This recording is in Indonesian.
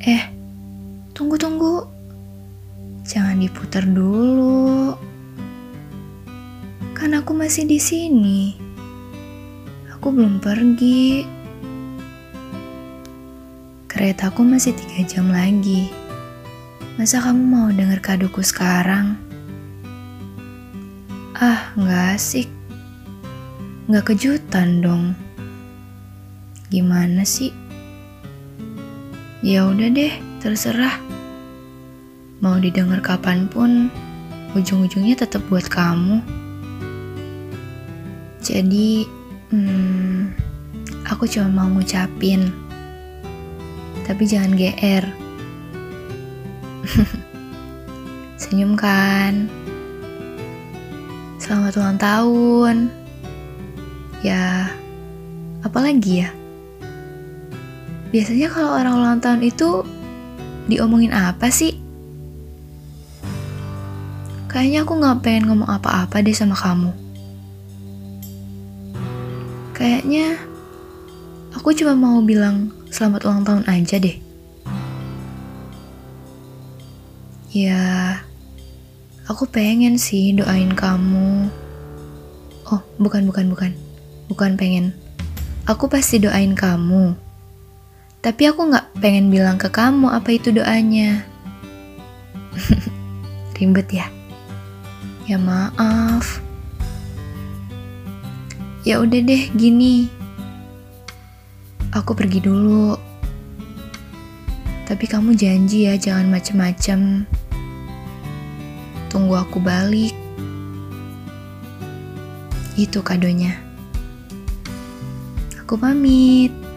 Eh, tunggu tunggu. Jangan diputar dulu. Kan aku masih di sini. Aku belum pergi. Keretaku masih tiga jam lagi. Masa kamu mau denger kaduku sekarang? Ah, nggak asik. Nggak kejutan dong. Gimana sih? Ya udah deh, terserah. Mau didengar kapan pun, ujung-ujungnya tetap buat kamu. Jadi, hmm, aku cuma mau ngucapin. Tapi jangan GR. Senyum kan? Selamat ulang tahun. Ya, apalagi ya? Biasanya kalau orang ulang tahun itu diomongin apa sih? Kayaknya aku gak pengen ngomong apa-apa deh sama kamu. Kayaknya aku cuma mau bilang selamat ulang tahun aja deh. Ya, aku pengen sih doain kamu. Oh, bukan, bukan, bukan. Bukan pengen. Aku pasti doain kamu. Tapi aku gak pengen bilang ke kamu apa itu doanya. Ribet ya? Ya maaf. Ya udah deh, gini. Aku pergi dulu. Tapi kamu janji ya jangan macem-macem. Tunggu aku balik. Itu kadonya. Aku pamit.